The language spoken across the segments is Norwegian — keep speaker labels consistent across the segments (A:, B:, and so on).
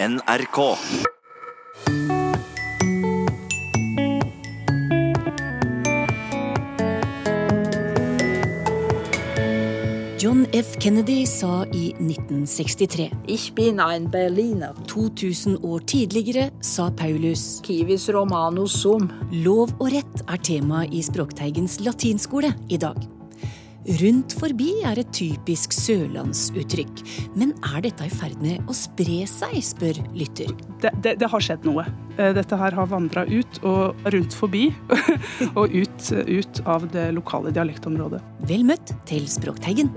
A: NRK.
B: John F. Kennedy sa i 1963.
C: Ich bin ein Berliner.
B: 2000 år tidligere sa Paulus.
C: Kivis romanus sum.
B: Lov og rett er tema i Språkteigens latinskole i dag. Rundt forbi er et typisk sørlandsuttrykk. Men er dette i ferd med å spre seg, spør lytter.
D: det, det, det har skjedd noe. Eh, Dette her har vandra ut og rundt forbi, og ut, ut av det lokale dialektområdet.
B: Vel møtt til Språkteigen.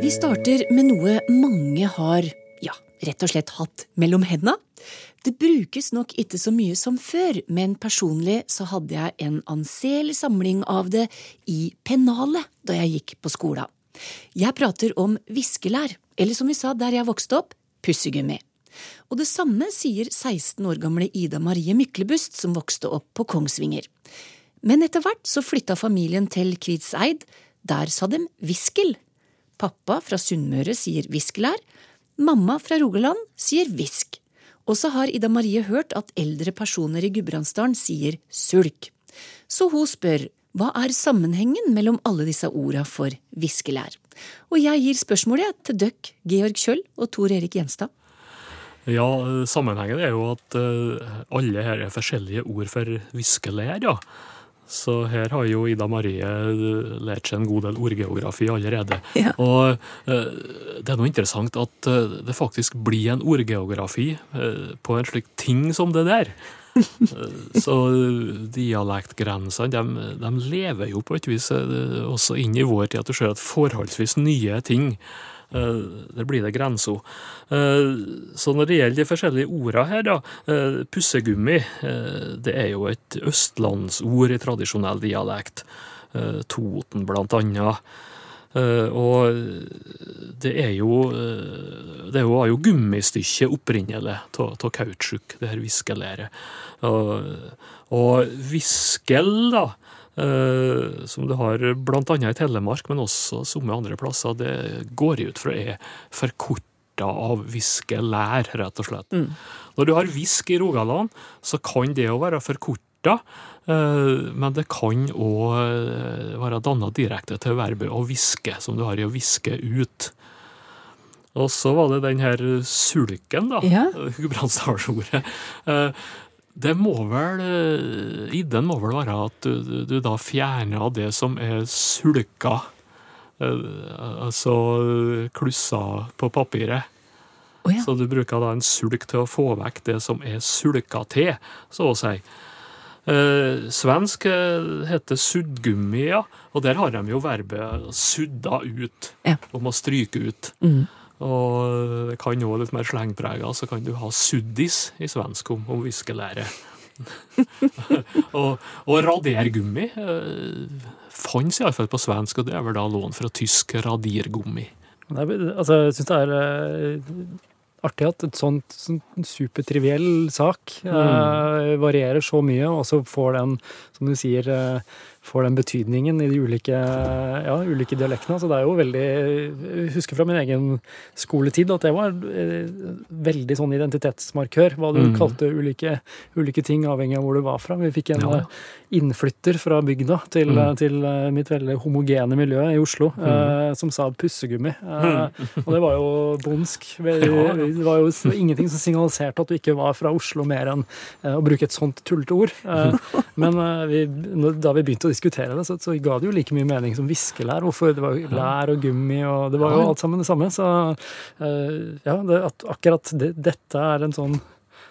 B: Vi starter med noe mange har, ja, rett og slett hatt mellom henda. Det brukes nok ikke så mye som før, men personlig så hadde jeg en anselig samling av det i pennalet da jeg gikk på skolen. Jeg prater om viskelær, eller som vi sa der jeg vokste opp, pussegummi. Og det samme sier 16 år gamle Ida Marie Myklebust som vokste opp på Kongsvinger. Men etter hvert så flytta familien til Kvitseid. Der sa de viskel. Pappa fra Sunnmøre sier viskelær. Mamma fra Rogaland sier visk. Og så har Ida Marie hørt at eldre personer i Gudbrandsdalen sier sulk. Så hun spør hva er sammenhengen mellom alle disse orda for viskelær? Og jeg gir spørsmålet til døkk, Georg Kjøll og Tor Erik Gjenstad.
E: Ja, sammenhengen er jo at eh, alle her er forskjellige ord for viskelær, ja. Så her har jo Ida Marie eh, lært seg en god del ordgeografi allerede.
B: Ja.
E: Og eh, det er noe interessant at eh, det faktisk blir en ordgeografi på en slik ting som det der. Så dialektgrensene, de, de lever jo på et vis også inn i vår tid. At du ser at forholdsvis nye ting der blir det grenser. Eh, Så når det gjelder de forskjellige ordene her, da. eh, Pussegummi, eh, det er jo et østlandsord i tradisjonell dialekt. Eh, Toten, blant annet. Eh, Og det er jo eh, Det var jo gummistykket opprinnelig av kautsjuk, det her viskelæret. Og, og viskel, da, eh, som du har annet i Telemark, men også somme andre plasser, det går ut fra er forkorta av viskelær, rett og slett. Når du har visk i Rogaland, så kan det jo være forkorta, eh, men det kan òg være danna direkte til verbet å viske, som du har i å viske ut. Og så var det den her sulken, da.
B: Ja.
E: Gudbrandsdalsordet. Det må vel eh, Ideen må vel være at du, du, du da fjerner det som er sulka. eh, Altså klussa på papiret.
B: Oh, ja.
E: Så du bruker da en sulk til å få vekk det som er sulka til, så å si. Eh, svensk eh, heter suddgummi, ja. Og der har de jo verbet sudda ut.
B: Ja.
E: Om å stryke ut.
B: Mm.
E: Og det kan jo litt mer slengprega, så kan du ha suddis i svensk om, om viskelære. og, og radergummi eh, fantes iallfall på svensk, og det er vel da lån fra tysk radirgummi.
F: Det er, altså, jeg syns det er eh, artig at et sånt, sånt supertriviell sak eh, varierer så mye, og så får den, som du sier, eh, får den betydningen i de ulike, ja, ulike dialektene. Så det er jo veldig Jeg husker fra min egen skoletid at det var eh, veldig sånn identitetsmarkør. Hva du
E: Mm.
F: kalte ulike, ulike ting, avhengig av hvor du var fra. Vi fikk en
E: Ja.
F: eh, innflytter fra bygda til,
E: Mm.
F: eh, til eh, mitt veldig homogene miljø i Oslo, eh, som sa pussegummi. Eh, og det var jo bondsk. Det var jo ingenting som signaliserte at du ikke var fra Oslo mer enn å bruke et sånt tullete ord. Eh, men eh, vi, da vi begynte å diskutere det, så, så ga det jo like mye mening som viskelær. Hvorfor det var lær og gummi, og det var jo alt sammen det samme. Så eh, ja, det, at akkurat det, dette er en sånn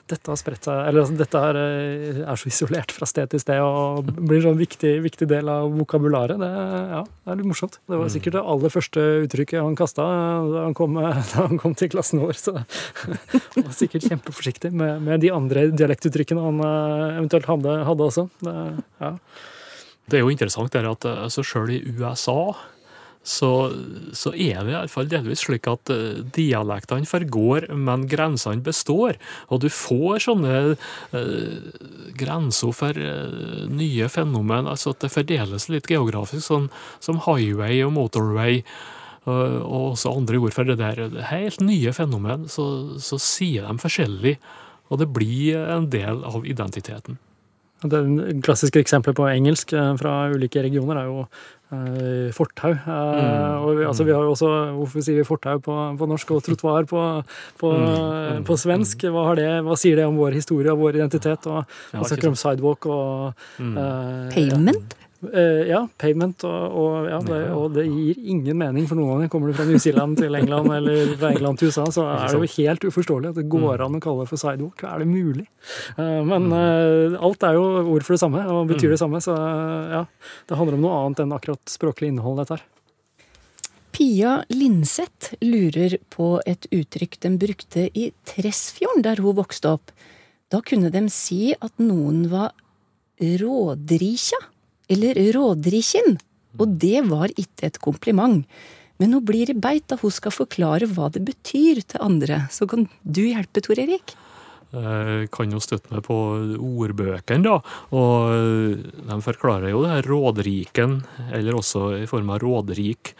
F: dette har spredt seg, eller altså, dette er, eh, er så isolert fra sted til sted og blir en sånn viktig, viktig del av vokabularet. Det, ja, det er litt morsomt. Det var sikkert det aller første uttrykket han kasta da da han kom til klassen vår. Så han var sikkert kjempeforsiktig med, med de andre dialektuttrykkene han eh, eventuelt hadde, hadde også. Det, ja.
E: Det er jo interessant det er at eh, altså selv i USA så, så er det i hvert fall delvis slik at eh, dialektene forgår, men grensene består. Og du får sånne eh, grenser for eh, nye fenomen, altså at det fordeles litt geografisk, sånn som highway og motorway. og og også andre ord for det der helt nye fenomen, så, så sier de forskjellig, og det blir en del av identiteten.
F: Det klassiske eksempelet på engelsk eh, fra ulike regioner er jo eh, fortau. Eh,
E: Mm.
F: og vi, altså, vi har jo også Hvorfor sier vi fortau på, på norsk og trottoar på, på,
E: Mm.
F: på svensk? Hva, har det, hva sier det om vår historie og vår identitet? Og
E: Ja,
F: snakker om sidewalk og
E: Mm.
F: eh,
B: Pavement?
F: Eh, ja, payment og, og, ja, det, og det gir ingen mening for noen av dem. Kommer du fra New Zealand til England eller fra England til USA, så er det jo helt uforståelig at det går an å kalle det for sidewalk. Er det mulig? Eh, men eh, alt er jo ord for det samme og betyr det samme, så ja, det handler om noe annet enn akkurat språklig innhold, dette her.
B: Pia Linseth lurer på et uttrykk de brukte i Tresfjorden, der hun vokste opp. Da kunne de si at noen var rådrikja, eller rådrikin, og det var ikke et kompliment. Men hun blir beit da hun skal forklare hva det betyr til andre. Så kan du hjelpe, Tor Erik?
E: Jeg kan jo støtte meg på ordbøkene, da. Og de forklarer jo det her rådriken, eller også i form av rådrik,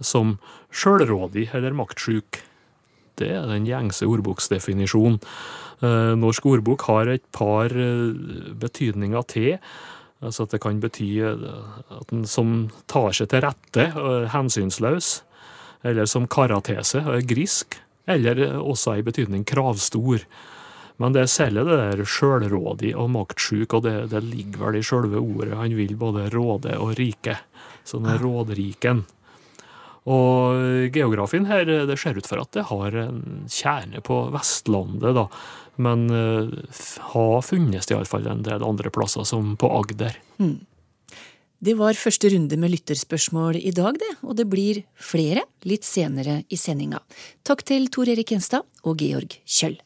E: som sjølrådig eller maktsjuk. Det er den gjengse ordboksdefinisjonen. Eh, Norsk ordbok har et par eh, betydninger til. Altså at det kan bety eh, at den som tar seg til rette, og er hensynsløs, eller som karatese, er grisk, eller eh, også i betydning kravstor. Men det er særlig det der sjølrådig og maktsjuk, og det, det ligger vel i sjølve ordet. Han vil både råde og rike. Så den er rådriken. Og geografien her, det ser ut for at det har en kjerne på Vestlandet, da. Men uh, har funnes iallfall en del andre plasser, som på Agder.
B: Det var første runde med lytterspørsmål i dag, det, og det blir flere litt senere i sendinga. Takk til Tor Erik Gjenstad og Georg Kjøll.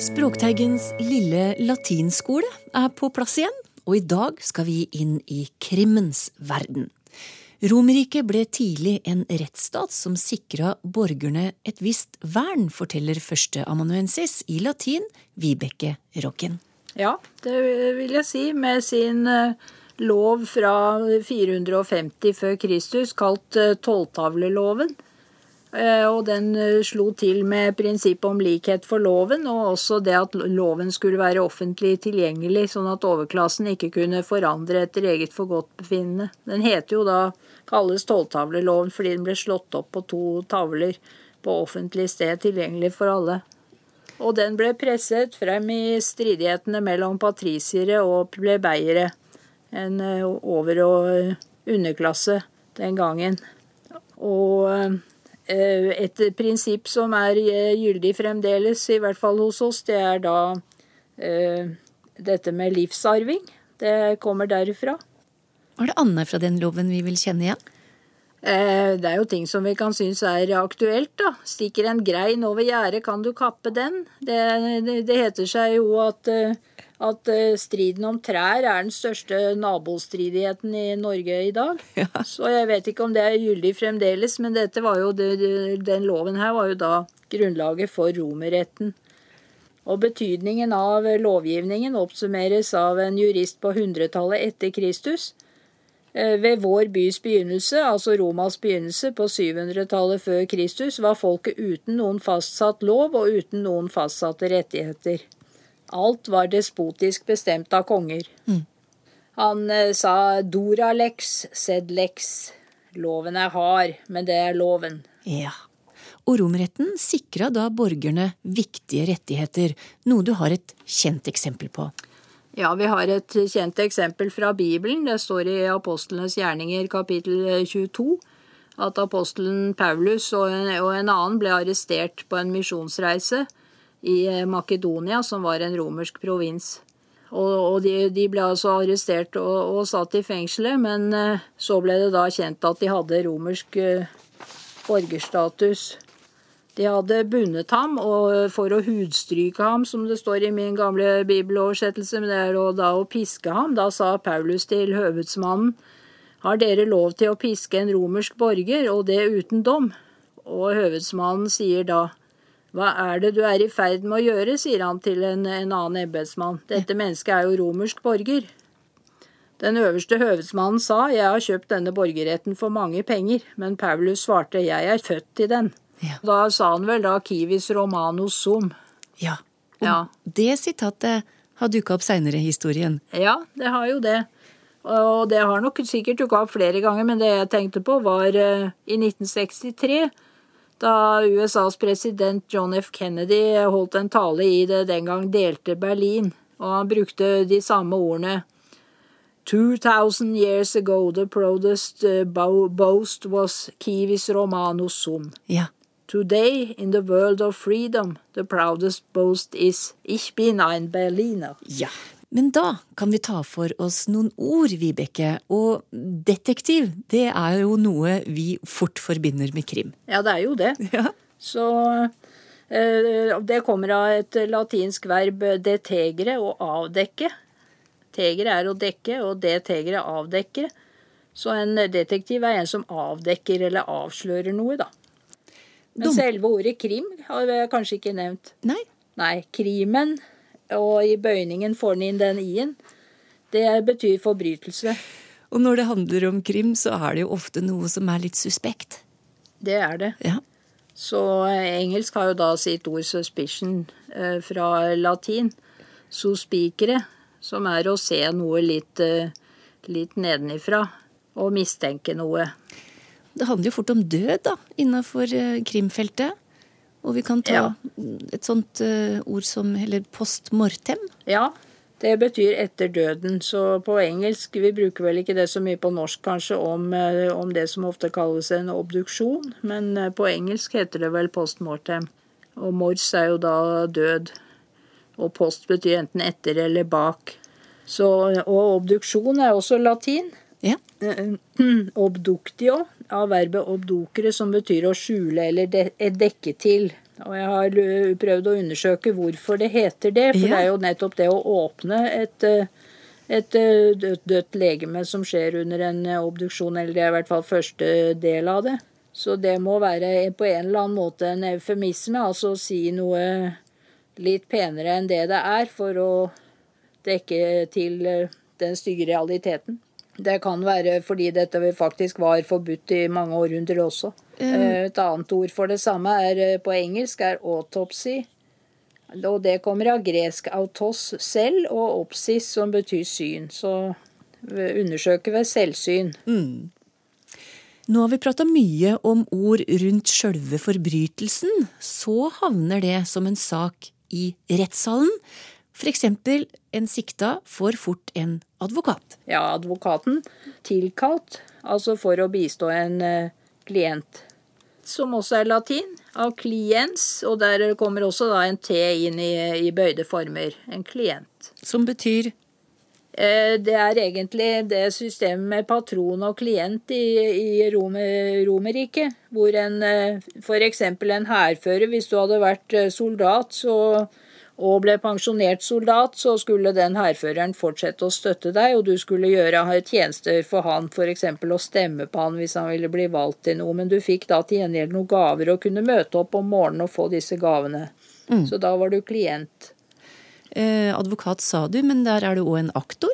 B: Språkteigens lille latinskole er på plass igjen, og i dag skal vi inn i krimmens verden. Romerriket ble tidlig en rettsstat som sikra borgerne et visst vern, forteller førsteamanuensis i latin Vibeke Rocken.
C: Ja, det vil jeg si. Med sin eh, lov fra 450 før Kristus, kalt eh, tolvtavleloven. Eh, Og den slo til med prinsippet om likhet for loven, og også det at loven skulle være offentlig tilgjengelig, sånn at overklassen ikke kunne forandre etter eget forgodtbefinnende. Den heter jo da, kalles tolvtavleloven fordi den ble slått opp på to tavler på offentlig sted tilgjengelig for alle. Og den ble presset frem i stridighetene mellom patrisiere og plebeiere. En eh, over- og eh, underklasse den gangen. Og eh, et prinsipp som er gyldig fremdeles, i hvert fall hos oss, det er da dette med livsarving. Det kommer derifra.
B: Var det Anne fra den loven vi vil kjenne igjen?
C: Eh, Det er jo ting som vi kan synes er aktuelt, da. Stikker en grein over gjerdet, kan du kappe den? Det, det, det heter seg jo at, eh, at eh, striden om trær er den største nabostridigheten i Norge i dag. Så jeg vet ikke om det er gyldig fremdeles, men dette var jo, det, det- den loven her var jo da grunnlaget for romerretten. Og betydningen av lovgivningen oppsummeres av en jurist på 100-tallet etter Kristus. Eh, Ved vår bys begynnelse, altså Romas begynnelse på 700-tallet før Kristus, var folket uten noen fastsatt lov og uten noen fastsatte rettigheter. Alt var despotisk bestemt av konger. Han eh, sa dora lex, sed lex'. Loven er hard, men det er loven.
B: Ja. Og romretten sikra da borgerne viktige rettigheter, noe du har et kjent eksempel på.
C: Ja, vi har et kjent eksempel fra Bibelen. Det står i Apostlenes gjerninger kapittel 22 at apostelen Paulus og en, og en annen ble arrestert på en misjonsreise i eh, Makedonia, som var en romersk provins. Og, og de, de ble altså arrestert og, og satt i fengselet, men eh, så ble det da kjent at de hadde romersk eh, borgerstatus. De hadde bundet ham og for å hudstryke ham, som det står i min gamle bibeloversettelse, men det er da å piske ham. Da sa Paulus til høvedsmannen, har dere lov til å piske en romersk borger, og det uten dom? Og høvedsmannen sier da, hva er det du er i ferd med å gjøre, sier han til en, en annen embetsmann. Dette mennesket er jo romersk borger. Den øverste høvedsmannen sa, jeg har kjøpt denne borgerretten for mange penger, men Paulus svarte, jeg er født til den.
B: Ja.
C: Da sa han vel da 'Kiwis romanus sum.
B: Ja. Og
C: Ja.
B: det sitatet har dukka opp seinere i historien.
C: Ja, det har jo det. Og det har nok sikkert dukka opp flere ganger, men det jeg tenkte på, var eh, i 1963. Da USAs president John F. Kennedy holdt en tale i det den gang delte Berlin, og han brukte de samme ordene. 2000 years ago the proudest uh, boast was Kiwis Romanus sum.
B: Ja.
C: Today, in the world of freedom, the proudest boast is Ich bin ein Berliner.
B: ja. Men da kan vi ta for oss noen ord, Vibeke. Og detektiv, det er jo noe vi fort forbinder med krim.
C: Ja, det er jo det.
B: Ja.
C: Så eh, det kommer av et latinsk verb detegre og avdekke. Tegre er å dekke, og detegre avdekke. Så en detektiv er en som avdekker eller avslører noe, da. Men
B: Dum-
C: selve ordet krim har vi kanskje ikke nevnt.
B: Nei?
C: Nei, krimen, og i bøyningen får den inn den i-en, det betyr forbrytelse.
B: Og når det handler om krim, så er det jo ofte noe som er litt suspekt.
C: Det er det.
B: Ja.
C: Så eh, engelsk har jo da sitt ord suspicion eh, fra latin. Suspicere, som er å se noe litt, eh, litt nedenifra og mistenke noe.
B: Det handler jo fort om død, da, innafor eh, krimfeltet. Og vi kan ta
C: Ja.
B: et sånt eh, ord som Eller post mortem.
C: Ja, det betyr etter døden. Så på engelsk Vi bruker vel ikke det så mye på norsk kanskje om, eh, om det som ofte kalles en obduksjon, men på engelsk heter det vel post mortem. Og mors er jo da død. Og post betyr enten etter eller bak. Så, og obduksjon er også latin.
B: Ja.
C: Obductio, av verbet obdokere, som betyr å skjule eller de eh, dekke til. Og jeg har eh, prøvd å undersøke hvorfor det heter det, for
B: Ja.
C: det er jo nettopp det å åpne et, eh, et dødt, dødt legeme som skjer under en obduksjon, eller det er i hvert fall første del av det. Så det må være på en eller annen måte en eufemisme, altså å si noe litt penere enn det det er, for å dekke til den stygge realiteten. Det kan være fordi dette faktisk var forbudt i mange århundrer også. Mm. Et annet ord for det samme er eh, på engelsk er autopsy. Og det kommer av gresk autos selv og opsis som betyr syn. Så eh, undersøke ved selvsyn.
B: Nå har vi prata mye om ord rundt sjølve forbrytelsen. Så havner det som en sak i rettssalen. For eksempel, en sikta får fort en advokat.
C: Ja, advokaten tilkalt, altså for å bistå en eh, klient. Som også er latin, av kliens, og der kommer også da en T inn i, i bøyde former. En klient.
B: Som betyr
C: Eh, Det er egentlig det systemet med patron og klient i, i Romerriket. Hvor en eh, f.eks. en hærfører, hvis du hadde vært soldat så, og ble pensjonert soldat, så skulle den hærføreren fortsette å støtte deg, og du skulle gjøre tjenester for han, f.eks. å stemme på han hvis han ville bli valgt til noe. Men du fikk da til gjengjeld noen gaver og kunne møte opp om morgenen og få disse gavene. Så da var du klient.
B: eh, advokat, sa du, men der er det òg en aktor.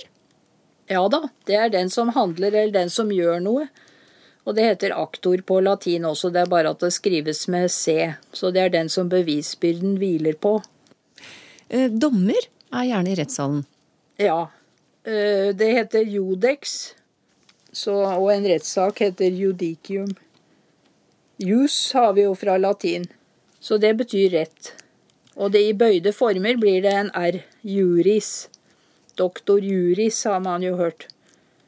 C: Ja da, det er den som handler, eller den som gjør noe. Og det heter aktor på latin også, det er bare at det skrives med C. Så det er den som bevisbyrden hviler på.
B: Eh, dommer er gjerne i rettssalen.
C: Ja. eh, Det heter judex, så, og en rettssak heter judicium. Jus har vi jo fra latin, så det betyr rett. Og det i bøyde former blir det en R. Juris. Doktor juris har man jo hørt.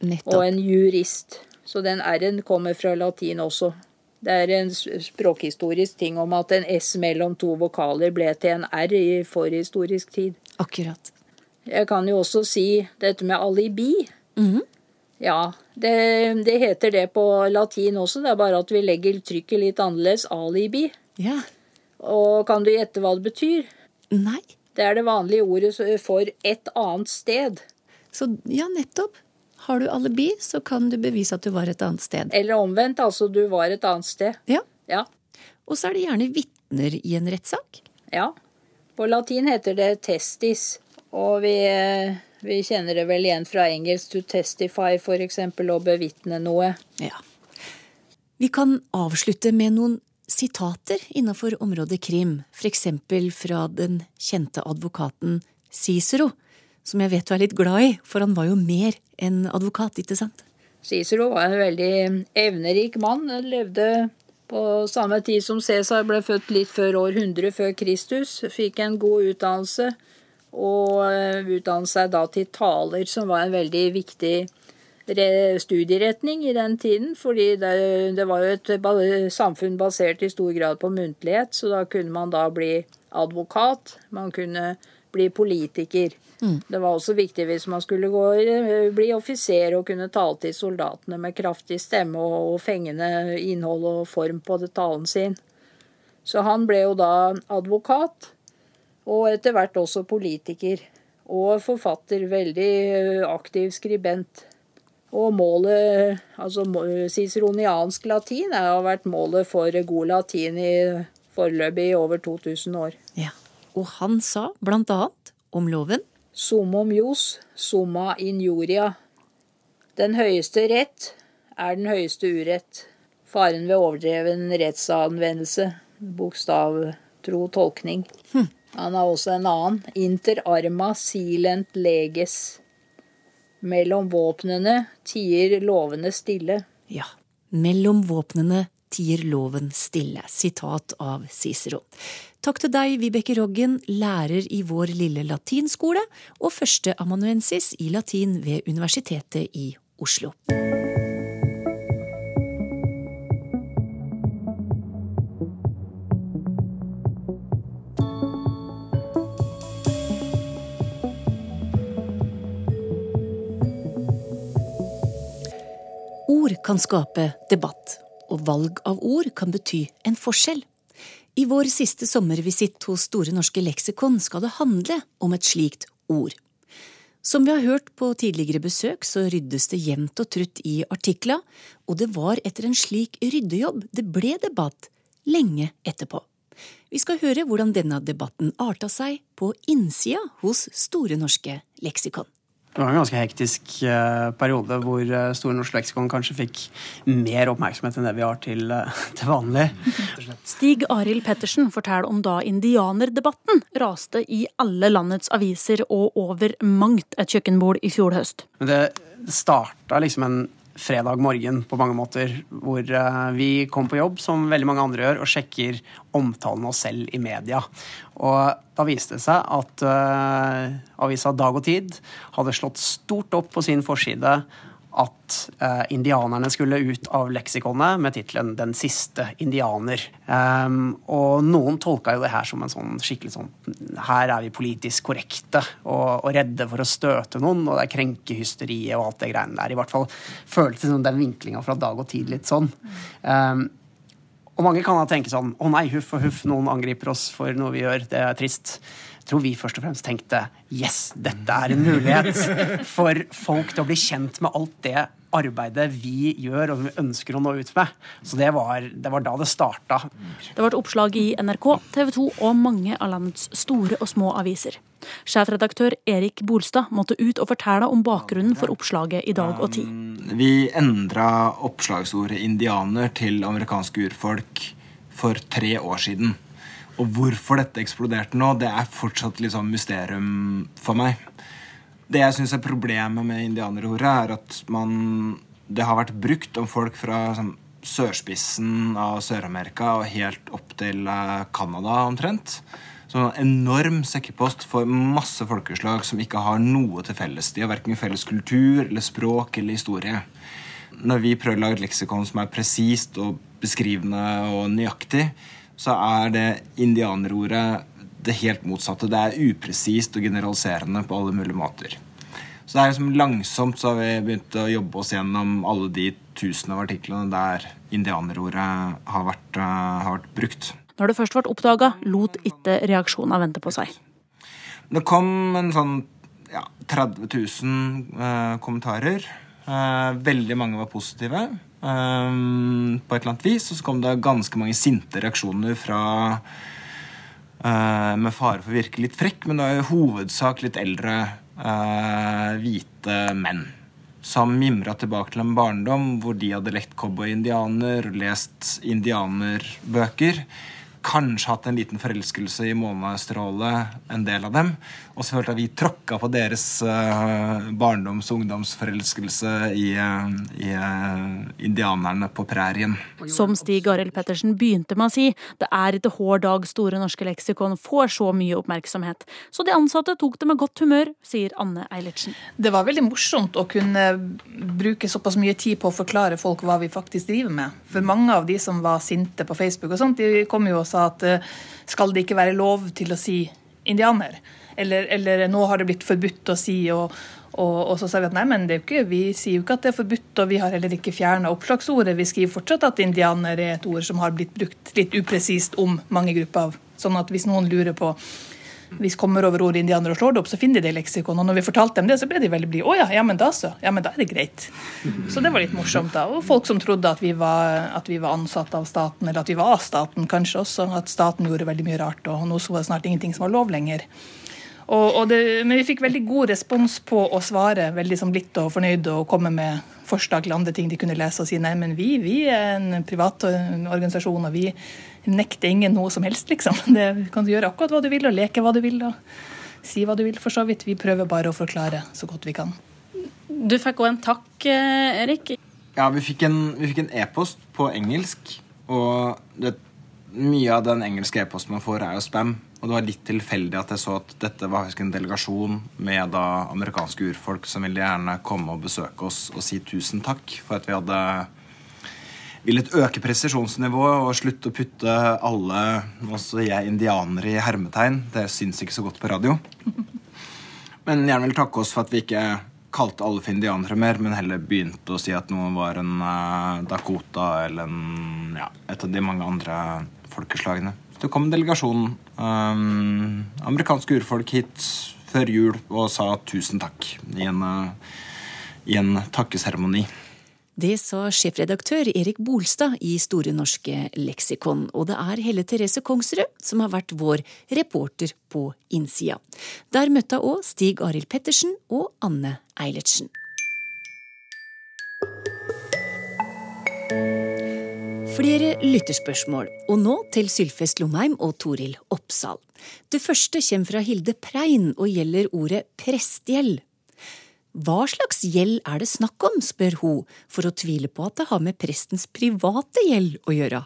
B: Nettopp.
C: Og en jurist. Så den R-en kommer fra latin også. Det er en språkhistorisk ting om at en S mellom to vokaler ble til en R i forhistorisk tid.
B: Akkurat.
C: Jeg kan jo også si dette med alibi.
B: Mhm.
C: Ja, det, det heter det på latin også, det er bare at vi legger trykket litt annerledes. Alibi.
B: Ja.
C: Og kan du gjette hva det betyr?
B: Nei.
C: Det er det vanlige ordet for et annet sted.
B: Så ja, nettopp. Har du alibi, så kan du bevise at du var et annet sted.
C: Eller omvendt, altså du var et annet sted.
B: Ja.
C: Ja.
B: Og så er det gjerne vitner i en rettssak.
C: Ja. På latin heter det testis. Og vi, Vi kjenner det vel igjen fra engelsk 'to testify', f.eks., og bevitne noe.
B: Ja. Vi kan avslutte med noen sitater innenfor området krim, f.eks. fra den kjente advokaten Cicero, som jeg vet du er litt glad i, for han var jo mer enn advokat, ikke sant?
C: Cicero var en veldig evnerik mann. Han levde på samme tid som Cæsar ble født litt før år 100 før Kristus. Fikk en god utdannelse, og eh, utdannet seg da til taler, som var en veldig viktig studieretning i den tiden. Fordi det, det var jo et samfunn basert i stor grad på muntlighet, så da kunne man da bli advokat. Man kunne bli politiker. Mm. Det var også viktig hvis man skulle gå, bli offiser og kunne tale til soldatene med kraftig stemme og, og fengende innhold og form på det talen sin. Så han ble jo da advokat, og etter hvert også politiker. Og forfatter. Veldig aktiv skribent. Og målet, altså ciceroniansk latin, har vært målet for god latin i foreløpig i over 2000 år.
B: Ja, Og han sa blant annet om loven
C: Sumum jus, summa injuria. Den høyeste rett er den høyeste urett. Faren ved overdreven rettsanvendelse. Bokstavtro tolkning. Hm. Han har også en annen. Inter arma silent leges. Mellom våpnene tier lovene stille.
B: Ja, mellom våpnene tier loven stille. Sitat av Cicero. Takk til deg, Vibeke Roggen, lærer i vår lille latinskole og førsteamanuensis i latin ved Universitetet i Oslo. Ord kan skape debatt, og valg av ord kan bety en forskjell. I vår siste sommervisitt hos Store norske leksikon skal det handle om et slikt ord. Som vi har hørt på tidligere besøk, så ryddes det jevnt og trutt i artikla, og det var etter en slik ryddejobb det ble debatt lenge etterpå. Vi skal høre hvordan denne debatten arta seg på innsida hos Store norske leksikon.
A: Det var en ganske hektisk uh, periode hvor uh, Store norske leksikon kanskje fikk mer oppmerksomhet enn det vi har til, uh, til vanlig.
G: Stig Arild Pettersen forteller om da indianerdebatten raste i alle landets aviser og over mangt et kjøkkenbord i fjor høst.
A: Det starta liksom en fredag morgen på mange måter, hvor uh, vi kom på jobb, som veldig mange andre gjør, og sjekker omtalen av oss selv i media. Og da viste det seg at uh, avisa Dag og Tid hadde slått stort opp på sin forside at eh, indianerne skulle ut av leksikonet med tittelen 'Den siste indianer'. Um, og noen tolka jo det her som en sånn skikkelig sånn Her er vi politisk korrekte og, og redde for å støte noen, og det er krenkehysteriet og alt det greiene der. I hvert fall føltes som den vinklinga fra dag og tid litt sånn. Um, og mange kan da tenke sånn Å nei, huff og huff, noen angriper oss for noe vi gjør. Det er trist. Tror vi først og fremst tenkte yes, dette er en mulighet for folk til å bli kjent med alt det arbeidet vi gjør og vi ønsker å nå ut med. Så det var, det var da det starta.
G: Det var et oppslag i NRK, TV 2 og mange av landets store og små aviser. Sjefredaktør Erik Bolstad måtte ut og fortelle om bakgrunnen for oppslaget i Dag og Tid.
H: Um, vi endra oppslagsordet 'indianer' til amerikanske urfolk for tre år siden. Og hvorfor dette eksploderte nå, det er fortsatt litt sånn mysterium for meg. Det jeg syns er problemet med indianerordet, er at man Det har vært brukt om folk fra sånn, sørspissen av Sør-Amerika og helt opp til Canada uh, omtrent. Så en enorm sekkepost for masse folkeslag som ikke har noe til felles. De har verken felles kultur eller språk eller historie. Når vi prøver å lage et leksikon som er presist og beskrivende og nøyaktig, så er det indianerordet det helt motsatte. Det er upresist og generaliserende på alle mulige måter. Så det er liksom Langsomt så har vi begynt å jobbe oss gjennom alle de tusen av artiklene der indianerordet har vært, uh, har vært brukt.
G: Når det først ble oppdaga, lot ikke reaksjonene vente på seg.
H: Det kom en sånn ja, 30 000 uh, kommentarer. Uh, veldig mange var positive. Um, på et eller annet vis. Og så kom det ganske mange sinte reaksjoner fra uh, Med fare for å virke litt frekk, men det er i hovedsak litt eldre uh, hvite menn. Som mimra tilbake til en barndom hvor de hadde lekt cowboy-indianer, og lest indianerbøker kanskje hatt en liten forelskelse i månestrålet, en del av dem. Og så følte jeg vi tråkka på deres uh, barndoms- og ungdomsforelskelse i, uh, i uh, indianerne på prærien.
G: Som Stig Arild Pettersen begynte med å si, det er ikke hver dag Store norske leksikon får så mye oppmerksomhet. Så de ansatte tok det med godt humør, sier Anne Eilertsen.
I: Det var veldig morsomt å kunne bruke såpass mye tid på å forklare folk hva vi faktisk driver med. For mange av de som var sinte på Facebook og sånt, de kom jo og sa at skal det ikke være lov til å si indianer? Eller, eller, nå har det blitt forbudt å si, og, og, og, så sa vi at nei, men ikke, vi sier jo ikke at det er forbudt, og vi har heller ikke fjerna oppslagsordet. Vi skriver fortsatt at indianer er et ord som har blitt brukt litt upresist om mange grupper. Sånn at hvis noen lurer på hvis kommer over ordet indianer og slår det opp, så finner de det i leksikon. Og når vi fortalte dem det, så ble de veldig blide. Å ja, ja, men da så. Ja, men da er det greit. Så det var litt morsomt, da. Og folk som trodde at vi var, at vi var ansatt av staten, eller at vi var av staten kanskje også. At staten gjorde veldig mye rart, og nå så var det snart ingenting som var lov lenger. Og, og det, men vi fikk veldig god respons på å svare, veldig som blidt og fornøyd og komme med forslag til andre ting de kunne lese og si nei, men vi, vi er en privat organisasjon, og vi nekter ingen noe som helst, liksom. Det kan du gjøre akkurat hva du vil, og leke hva du vil, og si hva du vil, for så vidt. Vi prøver bare å forklare så godt vi kan.
G: Du fikk òg en takk, Erik.
H: Ja, vi fikk en e-post e på engelsk, og det, mye av den engelske e-posten man får, er jo spam. Og det var litt tilfeldig at jeg så at dette var en delegasjon med da amerikanske urfolk som ville gjerne komme og besøke oss og si tusen takk for at vi hadde villet øke presisjonsnivået og slutte å putte alle, også jeg, indianere i hermetegn. Det syns ikke så godt på radio. Men gjerne vil takke oss for at vi ikke kalte alle for indianere mer, men heller begynte å si at noen var en uh, Dakota eller en, ja, et av de mange andre folkeslagene. Det kom en delegasjon um, amerikanske urfolk hit før jul og sa tusen takk i en, uh, i en takkeseremoni.
B: Det sa sjefredaktør Erik Bolstad i Store norske leksikon, og det er Helle Therese Kongsrud som har vært vår reporter på innsida. Der møtte hun òg Stig Arild Pettersen og Anne Eilertsen. Flere lytterspørsmål, og nå til Sylfest Lomheim og Toril Oppsal. Det første kommer fra Hilde Prein og gjelder ordet prestegjeld. Hva slags gjeld er det snakk om, spør hun, for å tvile på at det har med prestens private gjeld å gjøre.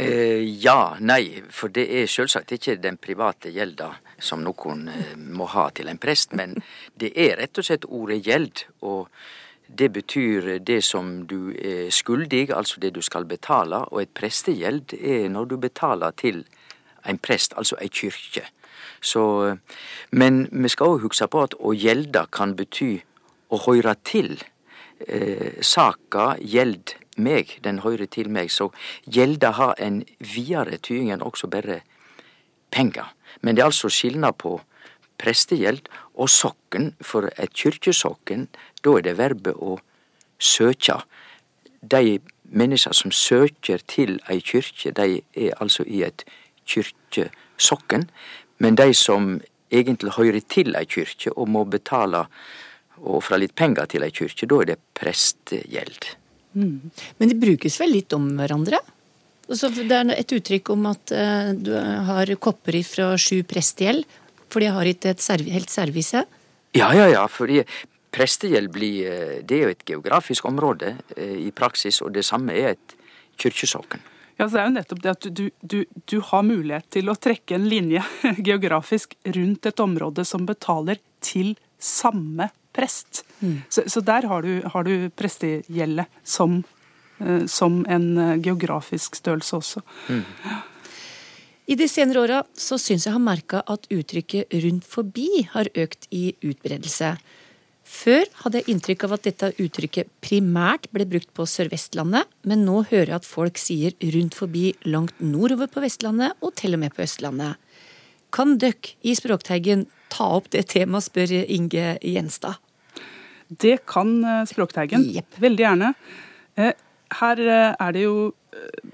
J: Eh, ja, nei, for det er selvsagt ikke den private gjelda som noen eh, må ha til en prest, men det er rett og slett ordet gjeld. og det betyr det som du er skyldig, altså det du skal betale, og et prestegjeld er når du betaler til en prest, altså ei kyrkje. Så, men vi skal òg huske på at å gjelde kan bety å høyre til. Eh, saka gjeld meg, den høyrer til meg. Så gjelda har en videre tyding enn også bare penger. Men det er altså skilnad på prestegjeld og sokken, for et kyrkjesokken, da er det verbet å søkja. De mennesker som søker til ei kyrkje, de er altså i et kyrkjesokken. Men de som egentlig hører til ei kyrkje og må betale og ofre litt penger til ei kyrkje, da er det prestegjeld.
B: Mm. Men de brukes vel litt om hverandre? Altså, det er et uttrykk om at uh, du har kopper fra sju prestegjeld, for de har ikke et serv helt service?
J: Ja, ja, ja. fordi prestegjeld blir eh, Det er jo et geografisk område eh, i praksis, og det samme er et kyrkjesokken.
D: Ja, så Det er jo nettopp det at du, du, du har mulighet til å trekke en linje geografisk rundt et område som betaler til samme prest. Mm. Så, så, der har du, har du prestegjeldet som, eh, som, en geografisk størrelse også. Mm.
B: I de senere åra så syns jeg har merka at uttrykket rundt forbi har økt i utbredelse. Før hadde jeg inntrykk av at dette uttrykket primært ble brukt på Sør-Vestlandet, men nå hører jeg at folk sier rundt forbi langt nordover på Vestlandet og til og med på Østlandet. Kan døkk i Språkteigen ta opp det temaet, spør Inge Gjenstad.
D: Det kan eh, Språkteigen. Yep. Veldig gjerne. Eh, her eh, er det jo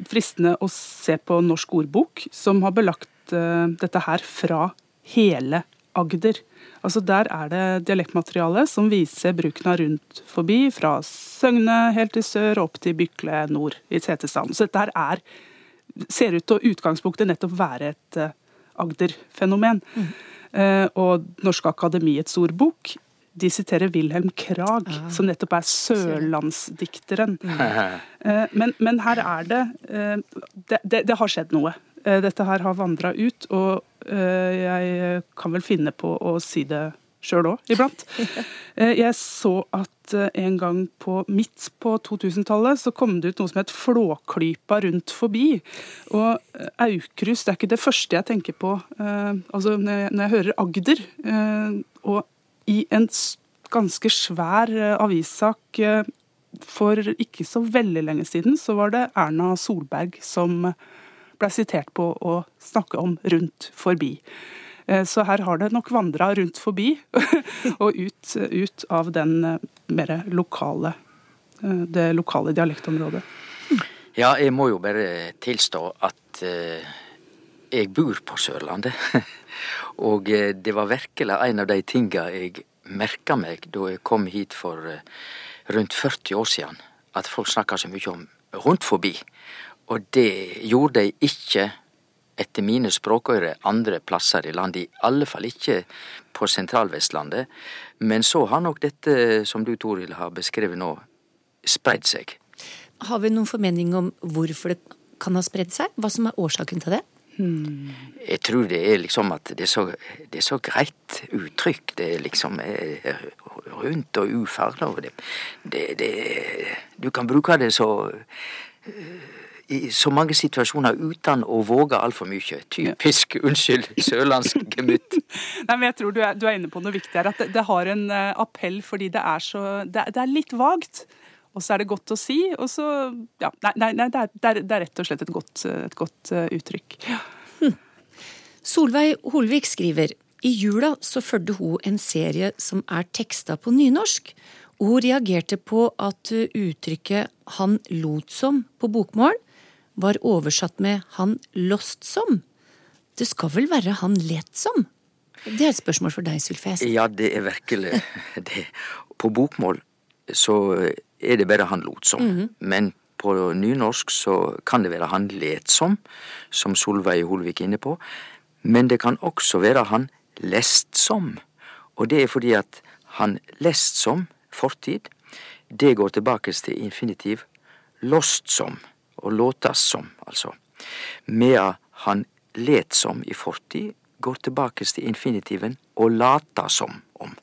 D: fristende å se på Norsk ordbok, som har belagt uh, dette her fra hele Agder. Altså Der er det dialektmateriale som viser bruken av rundt forbi, fra Søgne helt til sør opp til Bykle nord i Setesdalen. Så dette her er, ser ut til å utgangspunktet nettopp være et Agder-fenomen. Mm. Og Norske Akademiets ordbok de siterer Wilhelm Krag, ah. som nettopp er sørlandsdikteren. Mm. Uh, men, men, her er det, det, det det, har skjedd noe. Dette her har vandra ut, og Eh, jeg kan vel finne på å si det sjøl òg, iblant. Eh, jeg så at eh, en gang på midt på 2000-tallet så kom det ut noe som het Flåklypa rundt forbi. Og Aukrust det er ikke det første jeg tenker på altså når jeg, når jeg hører Agder. Og i en ganske svær avissak for ikke så veldig lenge siden, så var det Erna Solberg som ble sitert på å snakke om rundt forbi. Eh, så her har det nok vandra rundt forbi og ut, ut, av den eh, mer lokale, eh, det lokale dialektområdet.
J: Ja, jeg må jo bare tilstå at jeg bor på Sørlandet. Og det var virkelig en av de tinga jeg merka meg da jeg kom hit for rundt 40 år siden. At folk snakka så mye om rundt forbi. Og det gjorde de ikke etter mine språkøyre andre plasser i landet, i alle fall ikke på sentralvestlandet. Men så har nok dette, som du Toril har beskrevet nå, spredd seg.
B: Har vi noen formening om hvorfor det kan ha spredd seg? Hva som er årsaken til det?
J: Hmm. Jeg tror det er liksom at det er så, det er så greit uttrykk. Det er liksom eh, rundt og ufarlig. Det, det, det, du kan bruke det så i så mange situasjoner uten å våge altfor mye. Typisk, unnskyld, sørlandsk gemytt.
D: Nei, men jeg tror du er, du er, inne på noe viktig her. At det, det har en uh, appell fordi det er så Det, det er litt vagt. Og så er det godt å si, og så Ja, nei, nei, nei det, er, det, er, det, er, rett og slett et godt, et godt uh, uttrykk. Ja. Hm.
B: Solveig Holvik skriver i jula så fulgte hun en serie som er teksta på nynorsk. Og hun reagerte på at uttrykket 'han lot som' på bokmål var oversatt med 'han lost som'. Det skal vel være 'han let som'? Det er et spørsmål for deg, Sylfest.
J: Ja, det er virkelig det. På bokmål så er det bare 'han lot som'. Mm -hmm. Men på nynorsk så kan det være 'han let som', som Solveig Holvik er inne på. Men det kan også være 'han lest som'. Og det er fordi at 'han lest som' fortid, det går tilbake til infinitiv 'lost som' og låtas som, altså. Medan han let som i fortid, går tilbake til infinitiven og lata som om.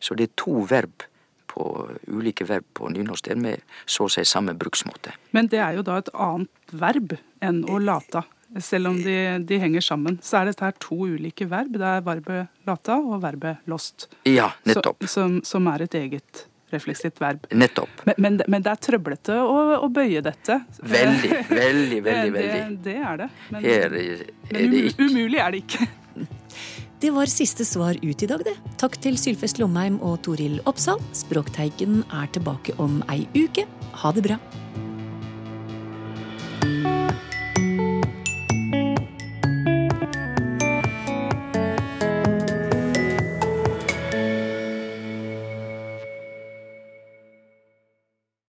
J: Så det er to verb på ulike verb på nynorsk med så å si samme bruksmåte.
D: Men det er jo da et annet verb enn å lata. Selv om de, de henger sammen, så er dette her to ulike verb. Det er verbet lata og verbet lost.
J: Ja, nettopp.
D: Så, som, som er et eget refleksivt verb.
J: Nettopp.
D: Men, men, men, det er trøblete å, å, bøye dette.
J: Veldig, veldig, veldig. veldig.
D: Det, det er det.
J: Men, Her
D: er, det ikke. umulig er det ikke.
B: Det var siste svar ut i dag, det. Takk til Sylfest Lomheim og Toril Oppsal. Språkteiken er tilbake om ei uke. Ha det bra.